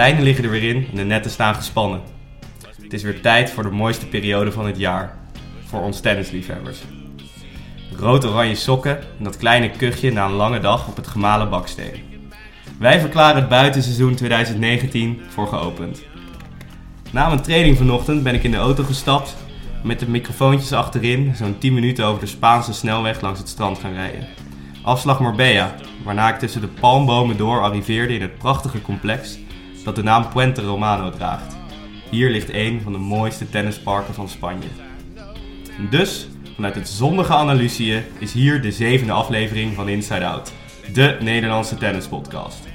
Lijnen liggen er weer in en de netten staan gespannen. Het is weer tijd voor de mooiste periode van het jaar. Voor ons tennisliefhebbers. Rood-oranje sokken en dat kleine kuchje na een lange dag op het gemalen baksteen. Wij verklaren het buitenseizoen 2019 voor geopend. Na mijn training vanochtend ben ik in de auto gestapt met de microfoontjes achterin zo'n 10 minuten over de Spaanse snelweg langs het strand gaan rijden. Afslag Marbella, waarna ik tussen de palmbomen door arriveerde in het prachtige complex dat de naam Puente Romano draagt. Hier ligt een van de mooiste tennisparken van Spanje. Dus, vanuit het zonnige Andalusië is hier de zevende aflevering van Inside Out, de Nederlandse tennispodcast.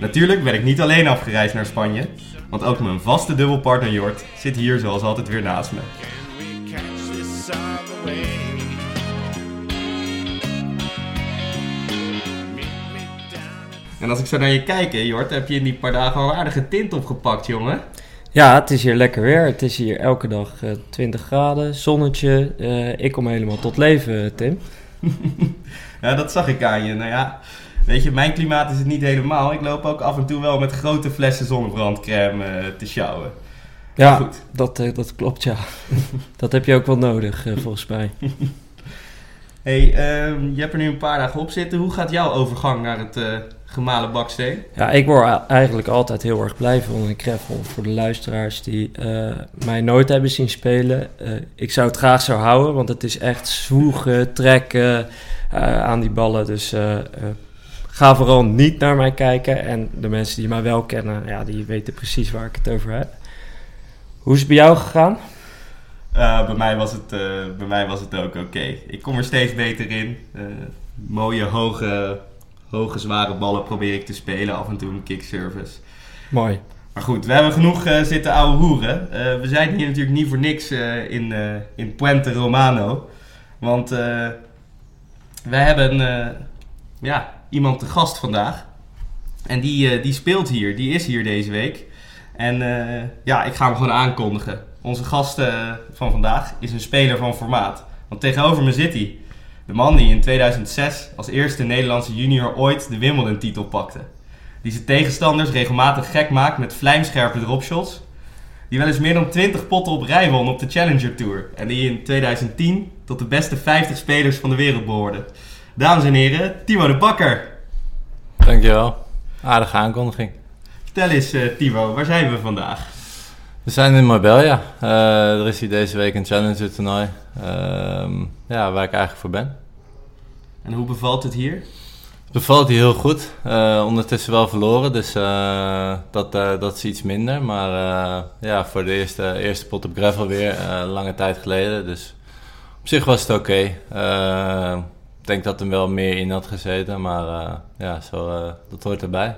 Natuurlijk ben ik niet alleen afgereisd naar Spanje, want ook mijn vaste dubbelpartner Jort zit hier zoals altijd weer naast me. En als ik zo naar je kijk, hè, Jort, heb je in die paar dagen al een aardige tint opgepakt, jongen. Ja, het is hier lekker weer. Het is hier elke dag eh 20 graden, zonnetje. Eh, ik kom helemaal tot leven, Tim. Ja, dat zag ik aan je. Nou ja, weet je, mijn klimaat is het niet helemaal. Ik loop ook af en toe wel met grote flessen zonnebrandcrème eh, te sjouwen. Ja, Goed. dat, dat klopt, ja. dat heb je ook wel nodig, volgens mij. hey, ehm, je hebt er nu een paar dagen op zitten. Hoe gaat jouw overgang naar het gemalen baksteen? Ja, ik word eigenlijk altijd heel erg blij van een Kreffel. Voor de luisteraars die eh, mij nooit hebben zien spelen. Eh, ik zou het graag zo houden, want het is echt zwoegen, trekken eh, aan die ballen. Dus eh, eh, ga vooral niet naar mij kijken. En de mensen die mij wel kennen, ja, die weten precies waar ik het over heb. Hoe is het bij jou gegaan? Eh, bij, mij was het, eh, bij mij was het ook oké. Ik kom er steeds beter in. Eh, mooie, hoge, hoge, zware ballen probeer ik te spelen. Af en toe een kickservice. Mooi. Maar goed, we hebben genoeg eh, zitten ouwe hoeren. Eh, we zijn hier natuurlijk niet voor niks eh, in, in Puente Romano. Want we hebben ja, iemand te gast vandaag. En die, die speelt hier, die is hier deze week. En ja, ik ga hem gewoon aankondigen. Onze gast van vandaag is een speler van formaat. Want tegenover me zit hij. De man die in 2006 als eerste Nederlandse junior ooit de Wimbledon-titel pakte. Die zijn tegenstanders regelmatig gek maakt met vlijmscherpe dropshots. Die wel eens meer dan 20 potten op rij won op de Challenger Tour. En die in 2010 tot de beste 50 spelers van de wereld behoorde. Dames en heren, Timo de Bakker. Dankjewel. Aardige aankondiging. Vertel eens, eh, Timo, waar zijn we vandaag? We zijn in Marbella. Eh, er is hier deze week een Challenger toernooi. Ehm, ja, waar ik eigenlijk voor ben. En hoe bevalt het hier? Het bevalt hier heel goed. Eh, ondertussen wel verloren, dus eh, dat, dat is iets minder. Maar ja, voor de eerste, eerste pot op gravel weer, lange tijd geleden. Dus op zich was het oké. Ik denk dat er wel meer in had gezeten, maar ja, zo, dat hoort erbij.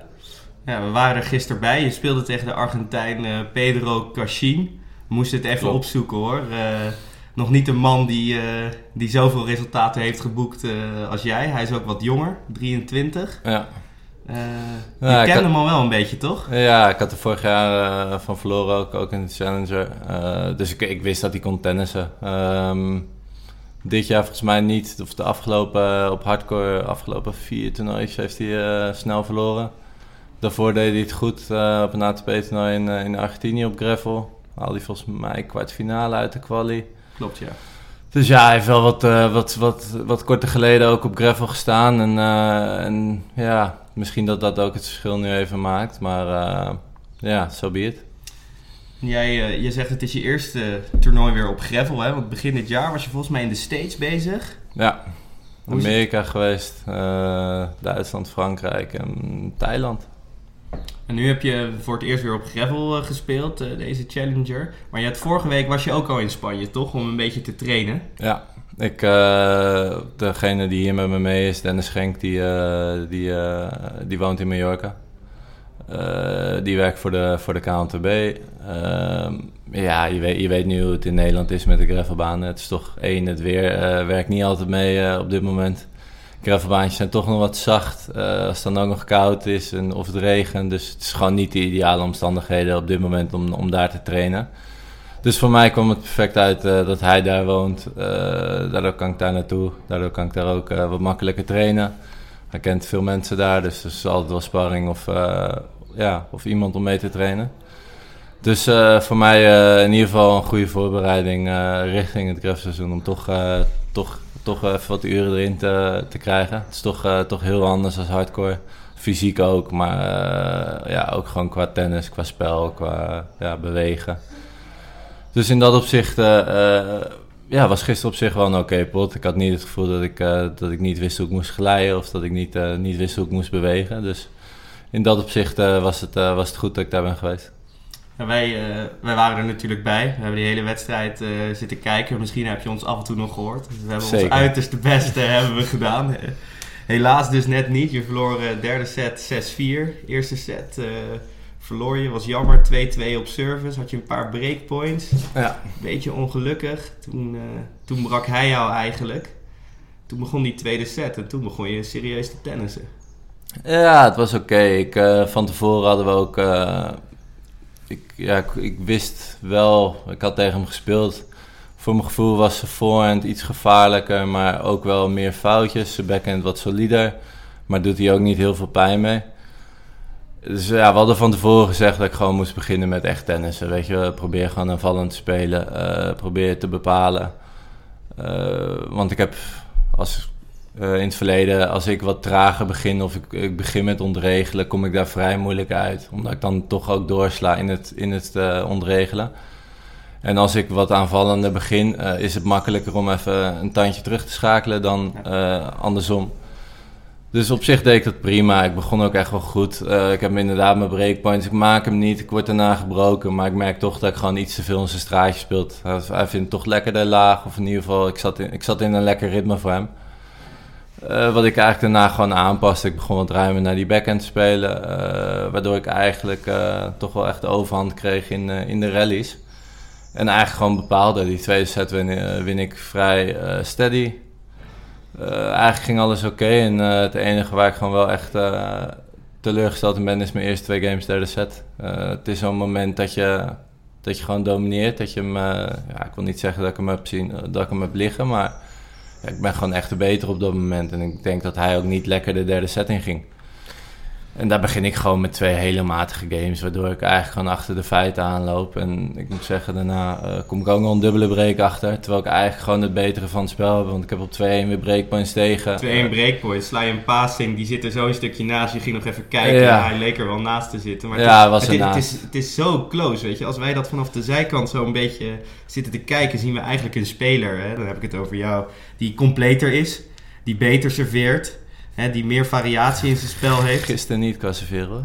Ja, we waren er gisteren bij. Je speelde tegen de Argentijn Pedro Cachin. We moesten het even Klopt. opzoeken hoor. Eh, nog niet een man die, eh, die zoveel resultaten heeft geboekt eh, als jij. Hij is ook wat jonger, 23. Ja. Je kende hem al wel een beetje, toch? Ja, ik had er vorig jaar van verloren ook, ook in de Challenger. Dus ik, ik wist dat hij kon tennissen. Ehm, dit jaar volgens mij niet. Of de afgelopen, op hardcore, afgelopen vier toernooien heeft hij snel verloren. Daarvoor deed hij het goed eh, op een ATP-toernooi in, eh, in Argentinië op gravel. Haalde hij volgens mij kwartfinale uit de quali. Klopt, ja. Dus ja, hij heeft wel wat, eh, wat, wat, wat korter geleden ook op gravel gestaan. En, en ja, misschien dat dat ook het verschil nu even maakt. Maar ja, zo so be it. Jij, je zegt het is je eerste toernooi weer op gravel, hè? Want begin dit jaar was je volgens mij in de States bezig. Ja? Amerika geweest, Duitsland, Frankrijk en Thailand. En nu heb je voor het eerst weer op gravel eh, gespeeld, eh, deze Challenger. Maar je had vorige week was je ook al in Spanje, toch? Om een beetje te trainen. Ja, ik, eh, degene die hier met me mee is, Dennis Schenk, die, die, die woont in Mallorca. Die werkt voor de, voor de KNTB. Ehm, ja, je weet, je weet nu hoe het in Nederland is met de gravelbanen. Het is toch één, het weer werkt niet altijd mee op dit moment. Gravelbaantjes zijn toch nog wat zacht. eh, als het dan ook nog koud is en, of het regent. Dus het is gewoon niet de ideale omstandigheden op dit moment om, om daar te trainen. Dus voor mij kwam het perfect uit eh, dat hij daar woont. Eh, daardoor kan ik daar naartoe. Daardoor kan ik daar ook wat makkelijker trainen. Hij kent veel mensen daar, dus er is altijd wel sparring of, ja, of iemand om mee te trainen. Dus voor mij in ieder geval een goede voorbereiding richting het grafseizoen. Om toch, toch, toch even wat uren erin te, te krijgen. Het is toch, eh, toch heel anders als hardcore. Fysiek ook, maar eh, ja, ook gewoon qua tennis, qua spel, qua ja, bewegen. Dus in dat opzicht eh, ja, was gisteren op zich wel een oké pot. Ik had niet het gevoel dat ik, dat ik niet wist hoe ik moest glijden of dat ik niet, eh, niet wist hoe ik moest bewegen. Dus in dat opzicht was, het, was het goed dat ik daar ben geweest. Wij, eh, wij waren er natuurlijk bij. We hebben die hele wedstrijd eh, zitten kijken. Misschien heb je ons af en toe nog gehoord. Dus we hebben Zeker. ons uiterste beste hebben we gedaan. Eh, Helaas dus net niet. Je verloor eh, derde set 6-4. Eerste set eh, verloor je. Was jammer. 2-2 op service. Had je een paar breakpoints. Ja. Beetje ongelukkig. Toen, eh, toen brak hij jou eigenlijk. Toen begon die tweede set. En toen begon je serieus te tennissen. Ja, het was oké. Ik, eh, van tevoren hadden we ook. eh, ja, ik, wist wel, ik had tegen hem gespeeld. Voor mijn gevoel was zijn voorhand iets gevaarlijker, maar ook wel meer foutjes. Zijn backhand wat solider, maar doet hij ook niet heel veel pijn mee. Dus ja, we hadden van tevoren gezegd dat ik gewoon moest beginnen met echt tennissen. Weet je, probeer gewoon aanvallend te spelen, eh, probeer te bepalen. Eh, want ik heb als eh, in het verleden, als ik wat trager begin of ik, ik begin met ontregelen, kom ik daar vrij moeilijk uit. Omdat ik dan toch ook doorsla in het, in het eh, ontregelen. En als ik wat aanvallender begin, eh, is het makkelijker om even een tandje terug te schakelen dan andersom. Dus op zich deed ik dat prima. Ik begon ook echt wel goed. Ik heb inderdaad mijn breakpoints. Ik maak hem niet. Ik word daarna gebroken. Maar ik merk toch dat ik gewoon iets te veel in zijn straatje speelt. Hij, hij vindt het toch lekkerder laag. Of in ieder geval, ik zat in, ik zat in een lekker ritme voor hem. Eh, wat ik eigenlijk daarna gewoon aanpaste. Ik begon wat ruimer naar die backhand te spelen. eh, waardoor ik eigenlijk eh, toch wel echt de overhand kreeg in, in de rallies. En eigenlijk gewoon bepaalde. Die tweede set win, ik vrij steady. Eigenlijk ging alles oké. En het enige waar ik gewoon wel echt teleurgesteld in ben, is mijn eerste twee games derde set. Het is zo'n moment dat je, dat je gewoon domineert. Dat je hem, ja, ik wil niet zeggen dat ik hem heb, zien, dat ik hem heb liggen, maar ik ben gewoon echt beter op dat moment. En ik denk dat hij ook niet lekker de derde set in ging. En daar begin ik gewoon met twee hele matige games, waardoor ik eigenlijk gewoon achter de feiten aanloop. En ik moet zeggen, daarna eh, kom ik ook nog een dubbele break achter. Terwijl ik eigenlijk gewoon het betere van het spel heb, want ik heb op 2-1 weer breakpoints tegen. 2-1 breakpoint, sla je een passing, die zit er zo een stukje naast. Je ging nog even kijken, Ja. hij leek er wel naast te zitten. Maar Ja, het, was is, het, het, is, het is zo close, weet je. Als wij dat vanaf de zijkant zo een beetje zitten te kijken, zien we eigenlijk een speler, hè, dan heb ik het over jou, die completer is, die beter serveert, hè, die meer variatie in zijn spel heeft. Gisteren niet hoor.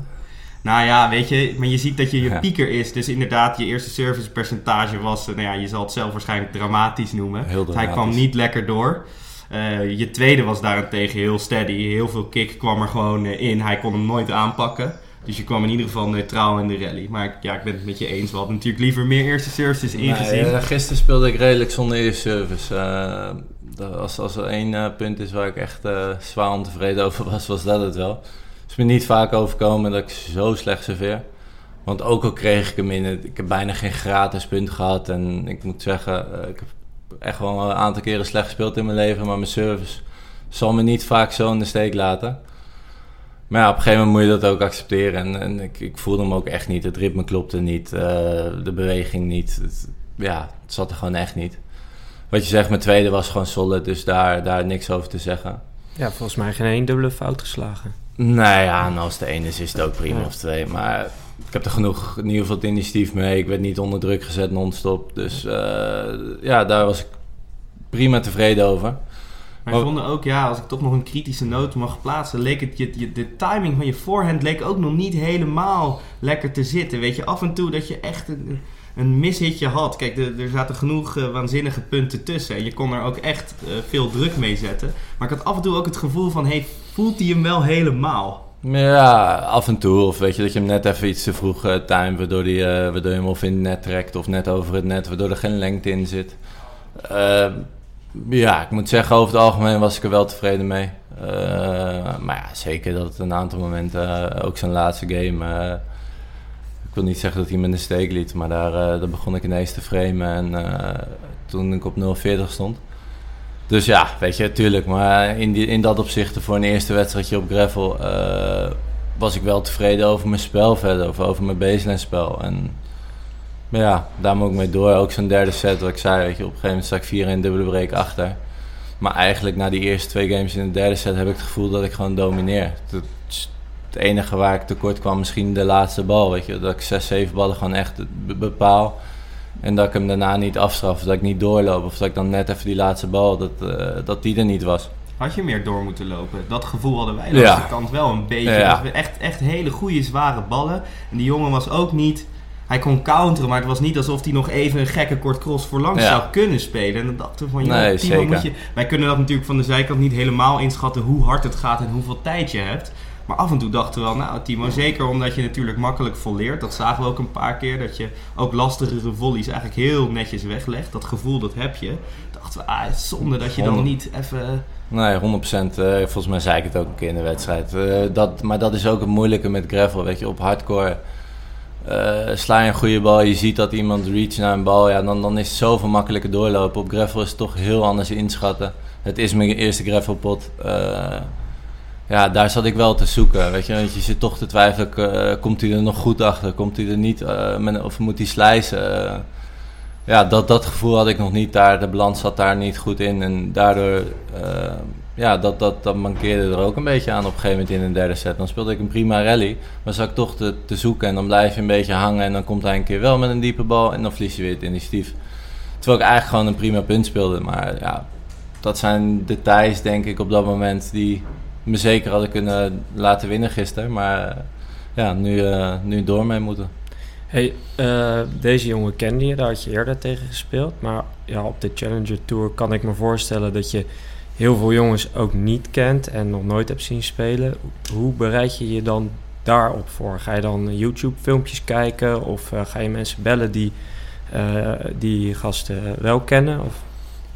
Nou ja, weet je, maar je ziet dat je je Ja. pieker is. Dus inderdaad, je eerste servicepercentage was, eh, nou ja, je zal het zelf waarschijnlijk dramatisch noemen. Dus hij kwam niet lekker door. Eh, je tweede was daarentegen heel steady. Heel veel kick kwam er gewoon eh, in. Hij kon hem nooit aanpakken. Dus je kwam in ieder geval neutraal in de rally. Maar ja, ik ben het met je eens. We hadden natuurlijk liever meer eerste services ingezien. Nee, gisteren speelde ik redelijk zonder eerste service. Als, als er één eh, punt is waar ik echt eh, zwaar ontevreden over was, was dat het wel. Het is me niet vaak overkomen dat ik zo slecht serveer. Want ook al kreeg ik hem in, ik heb bijna geen gratis punt gehad. En ik moet zeggen, eh, ik heb echt wel een aantal keren slecht gespeeld in mijn leven. Maar mijn service zal me niet vaak zo in de steek laten. Maar ja, op een gegeven moment moet je dat ook accepteren. En, en ik, ik voelde hem ook echt niet. Het ritme klopte niet. de beweging niet. Ja, het zat er gewoon echt niet. Wat je zegt, mijn tweede was gewoon solid. Dus daar, daar niks over te zeggen. Ja, volgens mij geen één dubbele fout geslagen. Nou ja, en als de ene is, is het ook prima Ja. of twee. Maar ik heb er genoeg, in ieder geval het initiatief mee. Ik werd niet onder druk gezet non-stop. Dus eh, ja, daar was ik prima tevreden over. Maar ik Oh. vond ook, ja, als ik toch nog een kritische noot mag plaatsen, leek het, je, je, de timing van je voorhand leek ook nog niet helemaal lekker te zitten. Weet je, af en toe dat je echt een, een mishitje had. Kijk, er, zaten genoeg eh, waanzinnige punten tussen. En je kon er ook echt eh, veel druk mee zetten. Maar ik had af en toe ook het gevoel van, hey, voelt hij hem wel helemaal? Ja, af en toe. Of weet je dat je hem net even iets te vroeg uh, waardoor, die, waardoor je hem of in het net trekt of net over het net, waardoor er geen lengte in zit. Ja, ik moet zeggen, over het algemeen was ik er wel tevreden mee. Maar ja, zeker dat het een aantal momenten, ook zijn laatste game, wil niet zeggen dat hij me in de steek liet, maar daar, uh, daar begon ik ineens te framen en uh, toen ik op 0,40 stond. Dus ja, weet je, tuurlijk. Maar in, die, in dat opzicht, voor een eerste wedstrijdje op gravel, uh, was ik wel tevreden over mijn spel verder, of over mijn baseline spel. En maar ja, daar moet ik mee door. Ook zo'n derde set, wat ik zei, weet je, op een gegeven moment sta ik 4 in dubbele break achter. Maar eigenlijk na die eerste twee games in de derde set heb ik het gevoel dat ik gewoon domineer. Het, het enige waar ik tekort kwam, misschien de laatste bal, weet je. Dat ik 6, 7 ballen gewoon echt be- bepaal. En dat ik hem daarna niet afstraf, of dat ik niet doorloop. Of dat ik dan net even die laatste bal, dat, eh, dat die er niet was. Had je meer door moeten lopen? Dat gevoel hadden wij aan Ja. de kant wel een beetje. Ja. Dat echt, echt hele goede, zware ballen. En die jongen was ook niet... Hij kon counteren, maar het was niet alsof hij nog even een gekke kort cross voorlangs Ja. zou kunnen spelen. En dan dachten we van, joh, Nee, Timo, moet je... Wij kunnen dat natuurlijk van de zijkant niet helemaal inschatten hoe hard het gaat en hoeveel tijd je hebt. Maar af en toe dachten we wel, nou Timo, zeker omdat je natuurlijk makkelijk volleert. Dat zagen we ook een paar keer, dat je ook lastigere volleys eigenlijk heel netjes weglegt. Dat gevoel, dat heb je. Dachten we, ah, het is zonde dat je dan niet even... Nee, 100%. eh, volgens mij zei ik het ook een keer in de wedstrijd. Eh, dat, maar dat is ook het moeilijke met gravel. Weet je, op hardcore eh, sla je een goede bal. Je ziet dat iemand reach naar een bal. Ja, dan, dan is het zoveel makkelijker doorlopen. Op gravel is het toch heel anders inschatten. Het is mijn eerste gravelpot. Eh, ja, daar zat ik wel te zoeken. Weet je, want je zit toch te twijfelen. eh, komt hij er nog goed achter? Komt hij er niet? eh, of moet hij slijzen? Eh, ja, dat, dat gevoel had ik nog niet daar. De balans zat daar niet goed in. En daardoor, ja, dat, dat, dat mankeerde er ook een beetje aan op een gegeven moment in een derde set. Dan speelde ik een prima rally, maar zat ik toch te, te zoeken. En dan blijf je een beetje hangen en dan komt hij een keer wel met een diepe bal. En dan verlies je weer het initiatief. Terwijl ik eigenlijk gewoon een prima punt speelde. Maar ja, dat zijn details denk ik op dat moment die me zeker hadden kunnen laten winnen gisteren. Maar eh, ja, nu, eh, nu door mee moeten. Hey, eh, deze jongen kende je, daar had je eerder tegen gespeeld. Maar ja, op de Challenger Tour kan ik me voorstellen dat je heel veel jongens ook niet kent en nog nooit hebt zien spelen. Hoe bereid je je dan daarop voor? Ga je dan YouTube-filmpjes kijken of ga je mensen bellen die die gasten wel kennen? Of?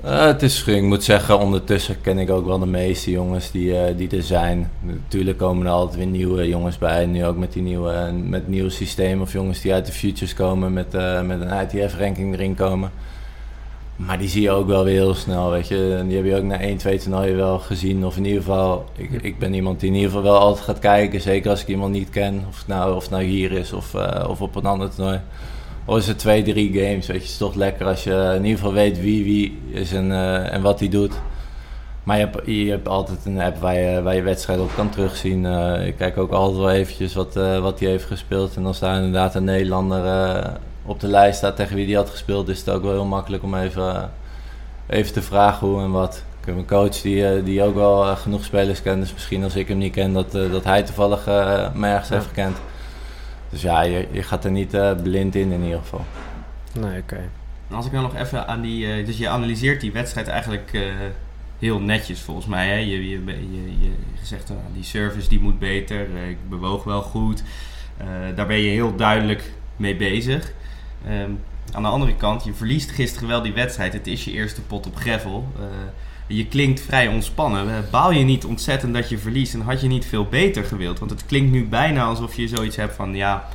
Eh, het is, ik moet zeggen, ondertussen ken ik ook wel de meeste jongens die, eh, die er zijn. Natuurlijk komen er altijd weer nieuwe jongens bij. Nu ook met die nieuwe, met het nieuwe systeem. Of jongens die uit de futures komen met, eh, met een ITF-ranking erin komen. Maar die zie je ook wel weer heel snel, weet je. Die heb je ook na 1, 2 toernooien wel gezien. Of in ieder geval, ik, ik ben iemand die in ieder geval wel altijd gaat kijken. Zeker als ik iemand niet ken. Of nou, of nou hier is of, eh, of op een ander toernooi. Of is het twee, drie games, weet je. Het is toch lekker als je in ieder geval weet wie wie is en, eh, en wat hij doet. Maar je hebt, je hebt altijd een app waar je, waar je wedstrijden op kan terugzien. Eh, ik kijk ook altijd wel eventjes wat, eh, wat hij heeft gespeeld. En als daar inderdaad een Nederlander op de lijst staat tegen wie die had gespeeld, is het ook wel heel makkelijk om even, even te vragen hoe en wat. Ik heb een coach die, die ook wel genoeg spelers kent. Dus misschien als ik hem niet ken, dat, dat hij toevallig eh me ergens Ja. heeft gekend. Dus ja, je, je gaat er niet eh, blind in in ieder geval. Nee, oké. En als ik dan nog even aan die... eh, dus je analyseert die wedstrijd eigenlijk eh, heel netjes volgens mij. Hè? Je, je, je, je, je zegt, die service die moet beter, eh, ik bewoog wel goed. Eh, daar ben je heel duidelijk mee bezig. Ehm, aan de andere kant, je verliest gisteren wel die wedstrijd. Het is je eerste pot op gravel. Je klinkt vrij ontspannen. Eh, Baal je niet ontzettend dat je verliest en had je niet veel beter gewild? Want het klinkt nu bijna alsof je zoiets hebt van... ja,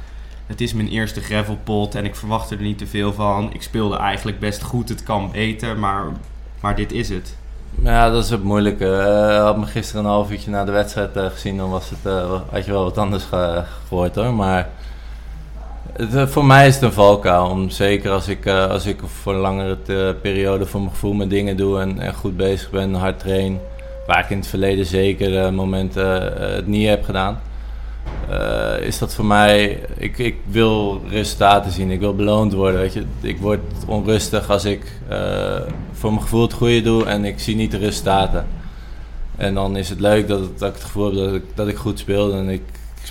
het is mijn eerste gravelpot en ik verwachtte er niet te veel van. Ik speelde eigenlijk best goed, het kan beter, maar, maar dit is het. Ja, dat is het moeilijke. Eh, had me gisteren een half uurtje na de wedstrijd eh, gezien, dan was het, had je wel wat anders ge- gehoord hoor. Maar eh, voor mij is het een valkuil. Om, zeker als ik, eh, als ik voor een langere te- periode voor mijn gevoel mijn dingen doe en, en goed bezig ben, hard train. Waar ik in het verleden zeker eh, momenten eh, het niet heb gedaan. eh, is dat voor mij, ik, ik wil resultaten zien, ik wil beloond worden. Weet je? Ik word onrustig als ik eh, voor mijn gevoel het goede doe en ik zie niet de resultaten. En dan is het leuk dat, dat ik het gevoel heb dat ik, dat ik goed speel. En ik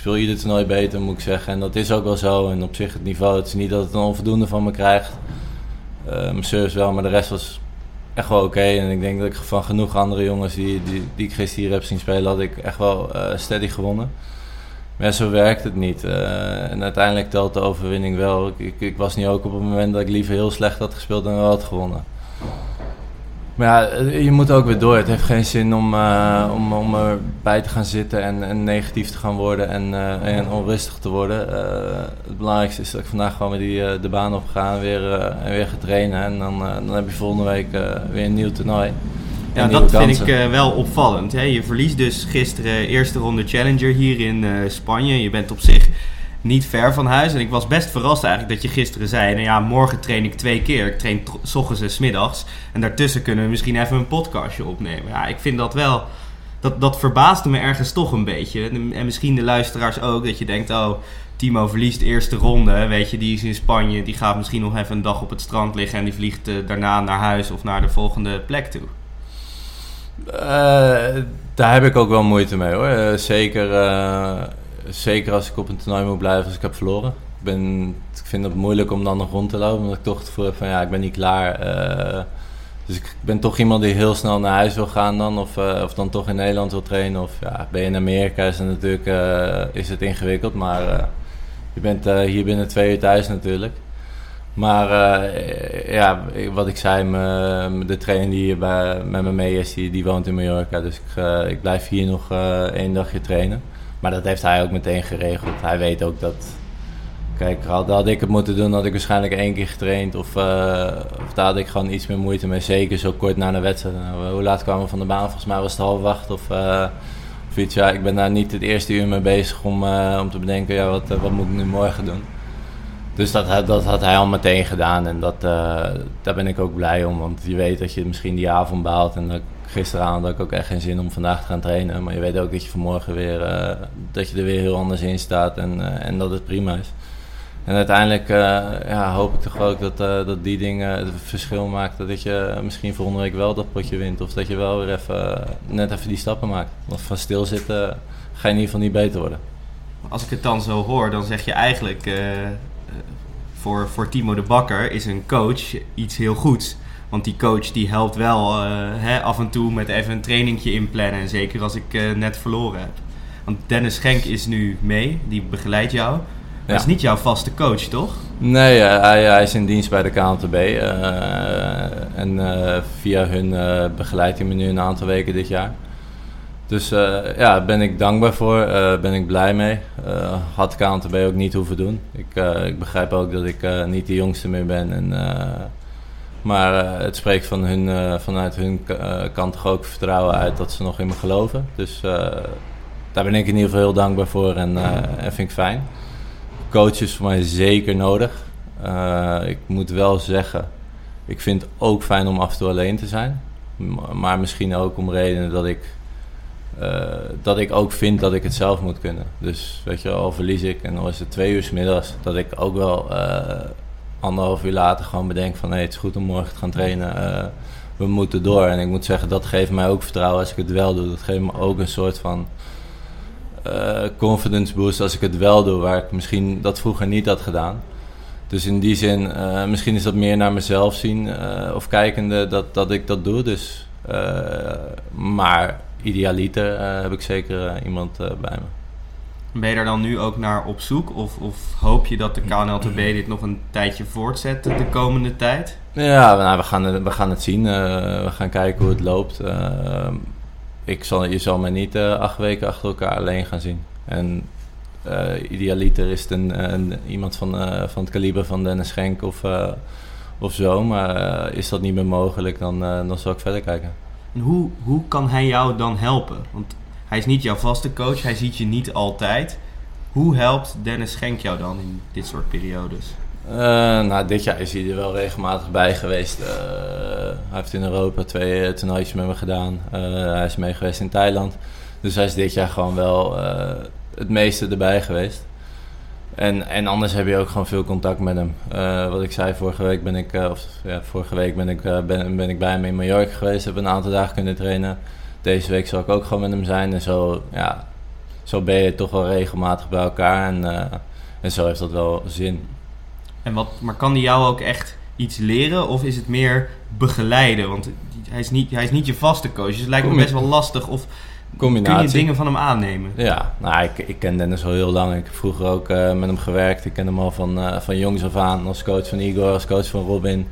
speel ieder toernooi beter, moet ik zeggen. En dat is ook wel zo. En op zich het niveau, het is niet dat het een onvoldoende van me krijgt. Eh, mijn service wel, maar de rest was echt wel oké. En ik denk dat ik van genoeg andere jongens die, die, ik gisteren hier heb zien spelen, had ik echt wel eh, steady gewonnen. Maar zo werkt het niet. Eh, en uiteindelijk telt de overwinning wel. Ik, ik, was niet ook op het moment dat ik liever heel slecht had gespeeld en wel had gewonnen. Maar ja, je moet ook weer door. Het heeft geen zin om, eh, om, om erbij te gaan zitten en, en negatief te gaan worden en, eh, en onrustig te worden. Eh, het belangrijkste is dat ik vandaag gewoon weer die, de baan op ga en weer, en weer ga trainen. En dan, dan heb je volgende week weer een nieuw toernooi. Ja, dat vind ik wel opvallend. Hè? Je verliest dus gisteren eerste ronde Challenger hier in Spanje. Je bent op zich niet ver van huis. En ik was best verrast eigenlijk dat je gisteren zei... Nou ja, morgen train ik twee keer. Ik train s ochtends en 's middags. En daartussen kunnen we misschien even een podcastje opnemen. Ja, ik vind dat wel... Dat, dat verbaasde me ergens toch een beetje. En, en misschien de luisteraars ook. Dat je denkt, oh, Timo verliest de eerste ronde. Weet je, die is in Spanje. Die gaat misschien nog even een dag op het strand liggen. En die vliegt eh, daarna naar huis of naar de volgende plek toe. Eh, daar heb ik ook wel moeite mee hoor. Eh, zeker, zeker als ik op een toernooi moet blijven als ik heb verloren. Ik, ben, ik vind het moeilijk om dan nog rond te lopen, omdat ik toch het gevoel heb van ja, ik ben niet klaar. Eh, dus ik ben toch iemand die heel snel naar huis wil gaan dan, of, eh, of dan toch in Nederland wil trainen. Of ja, ben je in Amerika is het natuurlijk eh, is het ingewikkeld, maar je bent hier binnen twee uur thuis natuurlijk. Maar ja, wat ik zei, de trainer die hier bij, met me mee is, die, woont in Mallorca. Dus ik, ik blijf hier nog één dagje trainen. Maar dat heeft hij ook meteen geregeld. Hij weet ook dat... Kijk, had, had ik het moeten doen, had ik waarschijnlijk één keer getraind. Of, eh, of daar had ik gewoon iets meer moeite mee. Zeker zo kort na de wedstrijd. Nou, hoe laat kwamen we van de baan? Volgens mij was het half acht of, eh, iets. Ja, ik ben daar niet het eerste uur mee bezig om, eh, om te bedenken, ja, wat, wat moet ik nu morgen doen? Dus dat, dat had hij al meteen gedaan en dat, daar ben ik ook blij om. Want je weet dat je misschien die avond baalt. En dat, gisteravond had ik ook echt geen zin om vandaag te gaan trainen. Maar je weet ook dat je vanmorgen weer, eh, dat je er weer heel anders in staat en, eh, en dat het prima is. En uiteindelijk eh, ja, hoop ik toch ook dat, dat die dingen het verschil maken. Dat je misschien volgende week wel dat potje wint. Of dat je wel weer even, net even die stappen maakt. Want van stilzitten ga je in ieder geval niet beter worden. Als ik het dan zo hoor, dan zeg je eigenlijk... voor, voor Timo de Bakker is een coach iets heel goeds. Want die coach die helpt wel eh, hè, af en toe met even een trainingje inplannen. En zeker als ik eh, net verloren heb. Want Dennis Schenk is nu mee, die begeleidt jou. Dat is niet jouw vaste coach, toch? Nee, eh, hij, hij is in dienst bij de KNTB. en via hun begeleidt hij me nu een aantal weken dit jaar. Dus ja, daar ben ik dankbaar voor, ben ik blij mee. Had KNTB ook niet hoeven doen. Ik, ik begrijp ook dat ik niet de jongste meer ben. En, maar eh, het spreekt van hun, eh, vanuit hun eh, kant toch ook vertrouwen uit dat ze nog in me geloven. Dus daar ben ik in ieder geval heel dankbaar voor en, en vind ik fijn coach is voor mij zeker nodig. Ik moet wel zeggen, ik vind het ook fijn om af en toe alleen te zijn. Maar misschien ook om redenen dat ik, dat ik ook vind dat ik het zelf moet kunnen. Dus weet je, al verlies ik en dan is het twee uur middags, dat ik ook wel anderhalf uur later gewoon bedenk van hé, het is goed om morgen te gaan trainen. Eh, we moeten door. En ik moet zeggen, dat geeft mij ook vertrouwen als ik het wel doe. Dat geeft me ook een soort van eh, confidence boost als ik het wel doe, waar ik misschien dat vroeger niet had gedaan. Dus in die zin, eh, misschien is dat meer naar mezelf zien of kijkende dat, dat ik dat doe. Dus, maar idealiter heb ik zeker iemand bij me. Ben je daar dan nu ook naar op zoek? Of, of hoop je dat de KNLTB dit nog een tijdje voortzet de komende tijd? Ja, nou, we, gaan het, we gaan het zien. Eh, we gaan kijken hoe het loopt. Eh, ik zal, je zal mij niet eh, acht weken achter elkaar alleen gaan zien. En idealiter is het een, een- iemand van, van het kaliber van Dennis Schenk of, of zo. Maar is dat niet meer mogelijk, dan, dan zal ik verder kijken. En hoe, hoe kan hij jou dan helpen? Want hij is niet jouw vaste coach, hij ziet je niet altijd. Hoe helpt Dennis Schenk jou dan in dit soort periodes? Eh, nou, dit jaar is hij er wel regelmatig bij geweest. Eh, hij heeft in Europa twee uh, met me gedaan. Hij is mee geweest in Thailand. Dus hij is dit jaar gewoon wel het meeste erbij geweest. En, en anders heb je ook gewoon veel contact met hem. Wat ik zei, vorige week ben ik, ja, vorige week ben ik, ben, ben ik bij hem in Mallorca geweest. Heb een aantal dagen kunnen trainen. Deze week zal ik ook gewoon met hem zijn. En zo, ja, zo ben je toch wel regelmatig bij elkaar. En, eh, en zo heeft dat wel zin. En wat, maar kan hij jou ook echt iets leren of is het meer begeleiden? Want hij is niet, hij is niet je vaste coach, dus het lijkt me best wel lastig. Of Combinatie. kun je dingen van hem aannemen? Ja, nou, ik, ik ken Dennis al heel lang. Ik heb vroeger ook eh, met hem gewerkt. Ik ken hem al van, eh, van jongs af aan als coach van Igor, als coach van Robin.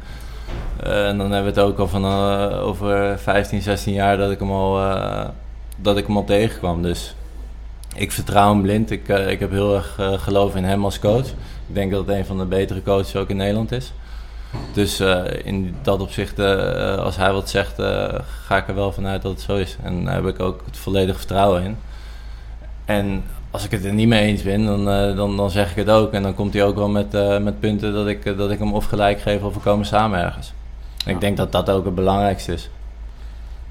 Eh, en dan hebben we het ook al van eh, over 15, 16 jaar dat ik hem al, eh, dat ik hem al tegenkwam. Dus ik vertrouw hem blind. Ik, ik heb heel erg geloof in hem als coach. Ik denk dat het een van de betere coaches ook in Nederland is. Dus in dat opzicht, als hij wat zegt, ga ik er wel vanuit dat het zo is. En daar heb ik ook het volledige vertrouwen in. En als ik het er niet mee eens ben, dan, eh, dan, dan zeg ik het ook. En dan komt hij ook wel met, eh, met punten dat ik, eh, dat ik hem of gelijk geef of we komen samen ergens. En Ja. Ik denk dat dat ook het belangrijkste is.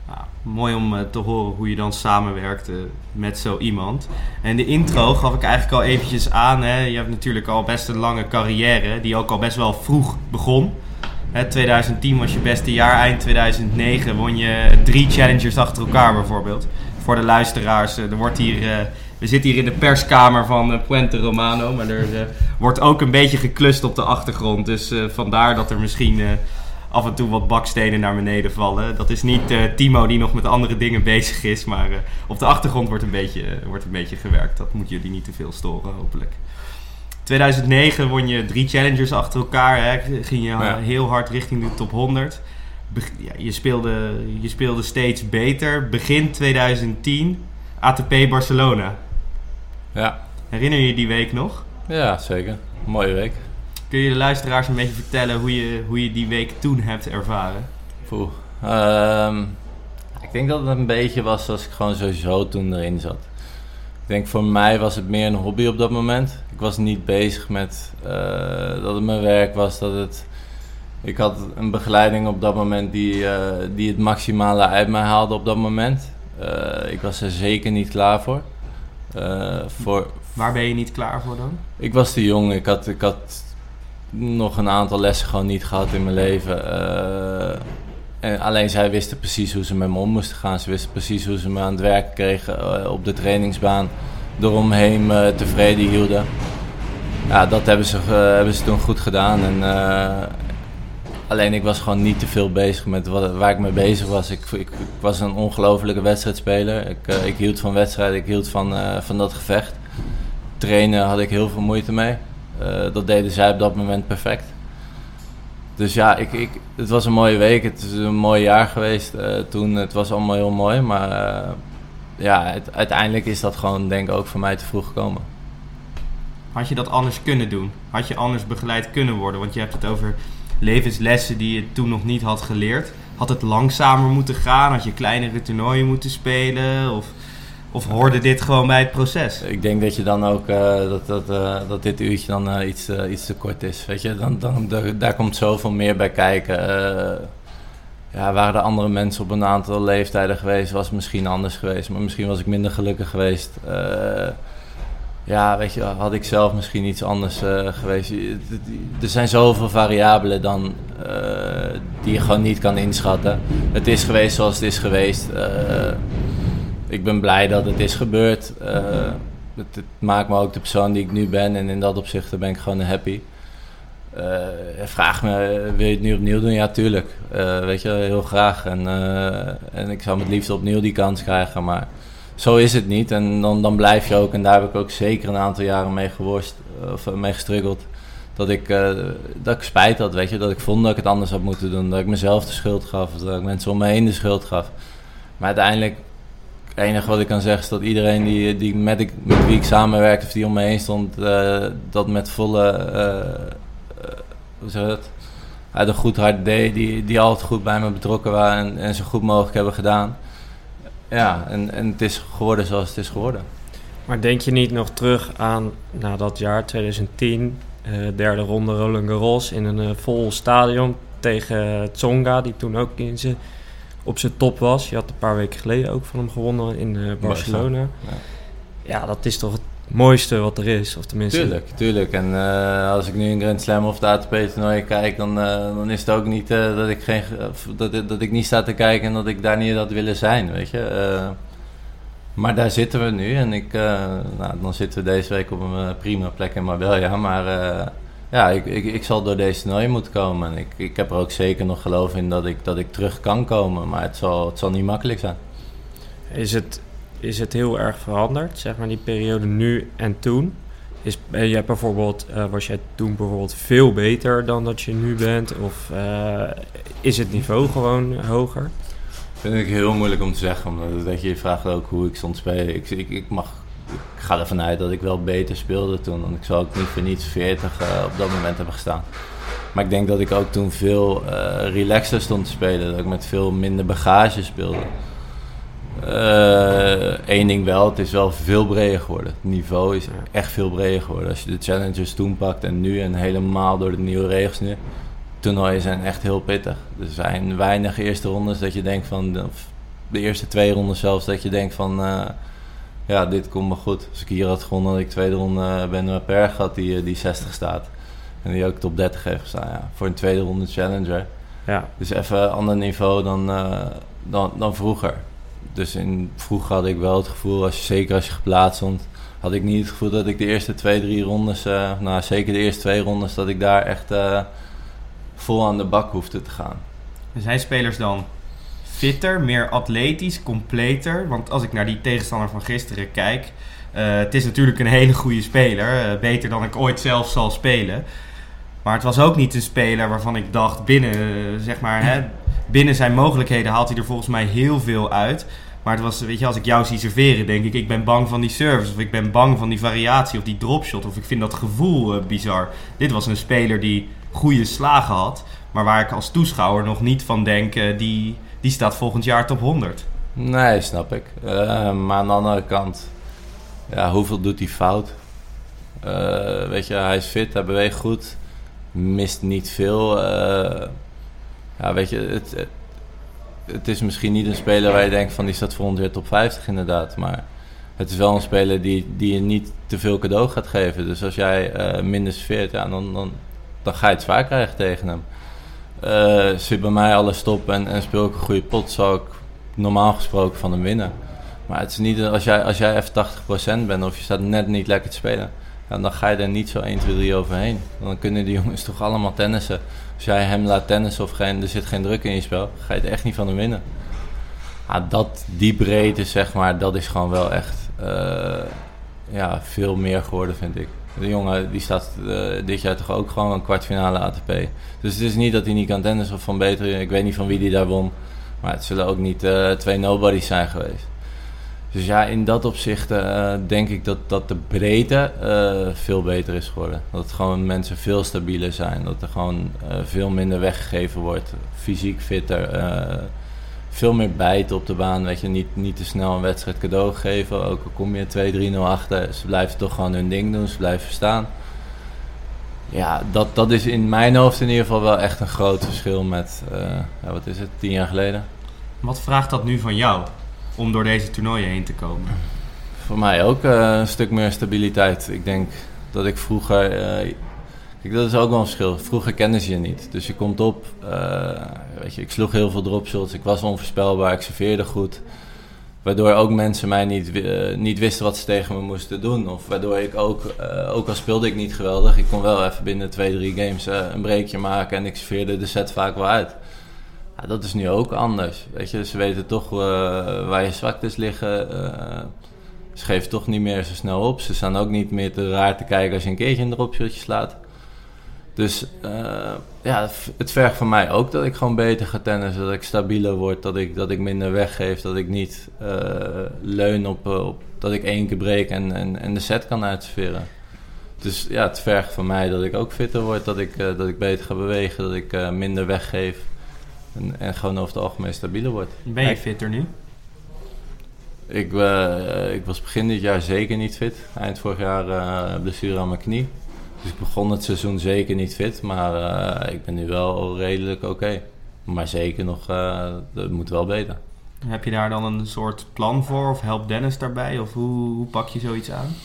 Nou, mooi om te horen hoe je dan samenwerkt met zo iemand. En de intro gaf ik eigenlijk al eventjes aan. Hè. Je hebt natuurlijk al best een lange carrière, die ook al best wel vroeg begon. Hè, 2010 was je beste jaar, eind 2009 won je drie challengers achter elkaar bijvoorbeeld. Voor de luisteraars, er wordt hier, we zitten hier in de perskamer van eh, Puente Romano, maar er eh, wordt ook een beetje geklust op de achtergrond. Dus eh, vandaar dat er misschien af en toe wat bakstenen naar beneden vallen. Dat is niet Timo die nog met andere dingen bezig is, maar op de achtergrond wordt een, beetje, wordt een beetje gewerkt. Dat moet jullie niet te veel storen, hopelijk. 2009 won je drie challengers achter elkaar. Hè? Ging je Ja. heel hard richting de top 100. Beg- ja, je, speelde, je speelde steeds beter. Begin 2010 ATP Barcelona. Ja, Herinner je je die week nog? ja zeker. Mooie week. Kun je de luisteraars een beetje vertellen hoe je, hoe je die week toen hebt ervaren? Poeh. Ehm, ik denk dat het een beetje was zoals ik gewoon sowieso toen erin zat. Ik denk voor mij was het meer een hobby op dat moment. Ik was niet bezig met eh, dat het mijn werk was. Dat het, ik had een begeleiding op dat moment die, eh, die het maximale uit mij haalde op dat moment. Eh, ik was er zeker niet klaar voor. Eh, voor, Waar ben je niet klaar voor dan? ik was te jong. Ik had, ik had nog een aantal lessen gewoon niet gehad in mijn leven. Eh, en alleen zij wisten precies hoe ze met me om moesten gaan. Ze wisten precies hoe ze me aan het werk kregen eh, op de trainingsbaan. Eromheen me tevreden hielden. Ja, dat hebben ze, hebben ze toen goed gedaan. En, alleen ik was gewoon niet te veel bezig met wat, waar ik mee bezig was. Ik, ik, was een ongelofelijke wedstrijdspeler. Ik, eh, ik hield van wedstrijden, ik hield van, eh, van dat gevecht. Trainen had ik heel veel moeite mee. Eh, dat deden zij op dat moment perfect. Dus ja, ik, ik, het was een mooie week. Het is een mooi jaar geweest toen. Het was allemaal heel mooi. Maar ja, uiteindelijk is dat gewoon denk ik ook voor mij te vroeg gekomen. Had je dat anders kunnen doen? Had je anders begeleid kunnen worden? Want je hebt het over levenslessen die je toen nog niet had geleerd. Had het langzamer moeten gaan? Had je kleinere toernooien moeten spelen? Of, of hoorde dit gewoon bij het proces? Ik denk dat je dan ook eh, dat, dat, eh, dat dit uurtje dan eh, iets, iets te kort is. Weet je, dan, dan, daar, komt zoveel meer bij kijken. Ja, waren er andere mensen op een aantal leeftijden geweest, was het misschien anders geweest. Maar misschien was ik minder gelukkig geweest. Ja, weet je, had ik zelf misschien iets anders eh, geweest. Er zijn zoveel variabelen dan eh, die je gewoon niet kan inschatten. Het is geweest zoals het is geweest. Eh, ik ben blij dat het is gebeurd. Het, het maakt me ook de persoon die ik nu ben. En in dat opzicht ben ik gewoon happy. Vraag me, wil je het nu opnieuw doen? Ja, tuurlijk. Weet je, heel graag. En, en ik zou het liefst opnieuw die kans krijgen. Maar zo is het niet. En dan, dan blijf je ook. En daar heb ik ook zeker een aantal jaren mee geworst. eh, Of eh, mee gestruggeld. Dat ik, eh, dat ik spijt had, weet je. Dat ik vond dat ik het anders had moeten doen. Dat ik mezelf de schuld gaf. Dat ik mensen om me heen de schuld gaf. Maar uiteindelijk het enige wat ik kan zeggen is dat iedereen die, die met, ik, met wie ik samenwerkte of die om me heen stond, dat met volle, eh, hoe zeg je dat, een goed hart deed, die, die altijd goed bij me betrokken waren en, en zo goed mogelijk hebben gedaan. Ja, en, en het is geworden zoals het is geworden. Maar denk je niet nog terug aan na dat jaar 2010, eh, derde ronde Roland Garros in een eh, vol stadion tegen Tsonga, die toen ook in zijn, op zijn top was. Je had een paar weken geleden ook van hem gewonnen in eh, Barcelona. Ja. Ja, dat is toch mooiste wat er is, of tenminste. Tuurlijk, tuurlijk. En eh, als ik nu een Grand Slam of de ATP-toernooi kijk, dan, eh, dan is het ook niet eh, dat, ik geen, dat, dat ik niet sta te kijken en dat ik daar niet had willen zijn, weet je. Eh, maar daar zitten we nu en ik, eh, nou, dan zitten we deze week op een prima plek in Marbella. Maar eh, ja, ik, ik, ik zal door deze toernooi moeten komen. En ik, ik heb er ook zeker nog geloof in dat ik, dat ik terug kan komen, maar het zal, het zal niet makkelijk zijn. Is het, is het heel erg veranderd, zeg maar, die periode nu en toen? Is, ben jij bijvoorbeeld, eh, was jij toen bijvoorbeeld veel beter dan dat je nu bent? Of eh, is het niveau gewoon hoger? Vind ik heel moeilijk om te zeggen, omdat dat je je vraagt ook hoe ik stond spelen. Ik, ik, ik, mag, ik ga ervan uit dat ik wel beter speelde toen, want ik zou ook niet voor niets 40 eh, op dat moment hebben gestaan. Maar ik denk dat ik ook toen veel eh relaxer stond te spelen. Dat ik met veel minder bagage speelde. Eén ding wel, het is wel veel breder geworden. Het niveau is echt veel breder geworden. Als je de challengers toen pakt en nu en helemaal door de nieuwe regels nu. Toernooien zijn echt heel pittig. Er zijn weinig eerste rondes dat je denkt van... of De eerste twee rondes zelfs dat je denkt van... eh, ja, dit komt me goed. Als ik hier had gewonnen, had ik tweede ronde eh, Ben Perg had die, eh, die 60 staat. En die ook top 30 heeft gestaan. Ja, voor een tweede ronde challenger. Ja. Dus even een ander niveau dan, eh, dan, dan vroeger. Dus in, vroeger had ik wel het gevoel, als zeker als je geplaatst stond, had ik niet het gevoel dat ik de eerste twee, drie rondes, eh, nou zeker de eerste twee rondes, dat ik daar echt eh, vol aan de bak hoefde te gaan. Zijn spelers dan fitter, meer atletisch, completer? Want als ik naar die tegenstander van gisteren kijk, eh, het is natuurlijk een hele goede speler. beter dan ik ooit zelf zal spelen. Maar het was ook niet een speler waarvan ik dacht, binnen, zeg maar, hè, binnen zijn mogelijkheden haalt hij er volgens mij heel veel uit. Maar het was, weet je, als ik jou zie serveren, denk ik, ik ben bang van die service. Of ik ben bang van die variatie of die dropshot. Of ik vind dat gevoel eh, bizar. Dit was een speler die goede slagen had. Maar waar ik als toeschouwer nog niet van denk, eh, die, die staat volgend jaar top 100. Nee, snap ik. Eh, maar aan de andere kant, ja, hoeveel doet hij fout? Weet je, hij is fit, hij beweegt goed, mist niet veel. Ja, weet je, het, het, is misschien niet een speler waar je denkt van die staat volgend jaar top 50 inderdaad. Maar het is wel een speler die, die je niet te veel cadeau gaat geven. Dus als jij eh, minder serveert, ja, dan, dan, dan ga je het zwaar krijgen tegen hem. Eh, zit bij mij alles stop en, en speel ik een goede pot, zou ik normaal gesproken van hem winnen. Maar het is niet, als jij, als jij even 80% bent of je staat net niet lekker te spelen, dan ga je er niet zo 1, 2, 3 overheen. Dan kunnen die jongens toch allemaal tennissen. Als jij hem laat tennissen of geen, er zit geen druk in je spel, ga je er echt niet van hem winnen. Ja, dat, die breedte, zeg maar, dat is gewoon wel echt eh, ja, veel meer geworden, vind ik. De jongen die staat eh, dit jaar toch ook gewoon een kwartfinale ATP. Dus het is niet dat hij niet kan tennissen of van beter. Ik weet niet van wie die daar won. Maar het zullen ook niet eh, twee nobodies zijn geweest. Dus ja, in dat opzicht eh, denk ik dat, dat de breedte eh, veel beter is geworden. Dat gewoon mensen veel stabieler zijn. Dat er gewoon eh, veel minder weggegeven wordt. Fysiek fitter. veel meer bijten op de baan. Weet je, niet, niet te snel een wedstrijd cadeau geven. Ook al kom je 2-3-0 achter. Ze blijven toch gewoon hun ding doen. Ze blijven staan. Ja, dat, dat is in mijn hoofd in ieder geval wel echt een groot verschil met, ja, wat is het, tien jaar geleden. Wat vraagt dat nu van jou om door deze toernooien heen te komen? Voor mij ook eh, een stuk meer stabiliteit. Ik denk dat ik vroeger. eh, dat is ook wel een verschil. Vroeger kenden ze je niet. Dus je komt op. eh, weet je, ik sloeg heel veel dropshots. Ik was onvoorspelbaar. Ik serveerde goed. Waardoor ook mensen mij niet, niet wisten wat ze tegen me moesten doen. Of waardoor ik ook, ook al speelde ik niet geweldig, ik kon wel even binnen twee, drie games een breekje maken. En ik serveerde de set vaak wel uit. Dat is nu ook anders. Weet je, ze weten toch eh, waar je zwaktes liggen. eh, ze geven toch niet meer zo snel op. Ze staan ook niet meer te raar te kijken als je een keertje een dropshotje slaat. Dus eh, ja, het- vergt van mij ook dat ik gewoon beter ga tennissen. Dat ik stabieler word. Dat ik, dat ik minder weggeef. Dat ik niet leun op, op dat ik één keer breek en, en, en de set kan uitserveren. Dus ja, het vergt van mij dat ik ook fitter word. Dat ik, dat ik beter ga bewegen. Dat ik minder weggeef. En, en gewoon over het algemeen stabieler word. Ben je fitter nu? Ik, eh, ik was begin dit jaar zeker niet fit. Eind vorig jaar eh blessure aan mijn knie. Dus ik begon het seizoen zeker niet fit. Maar eh, ik ben nu wel redelijk oké. Maar zeker nog, dat moet wel beter. Heb je daar dan een soort plan voor? Of helpt Dennis daarbij? Of hoe, hoe pak je zoiets aan?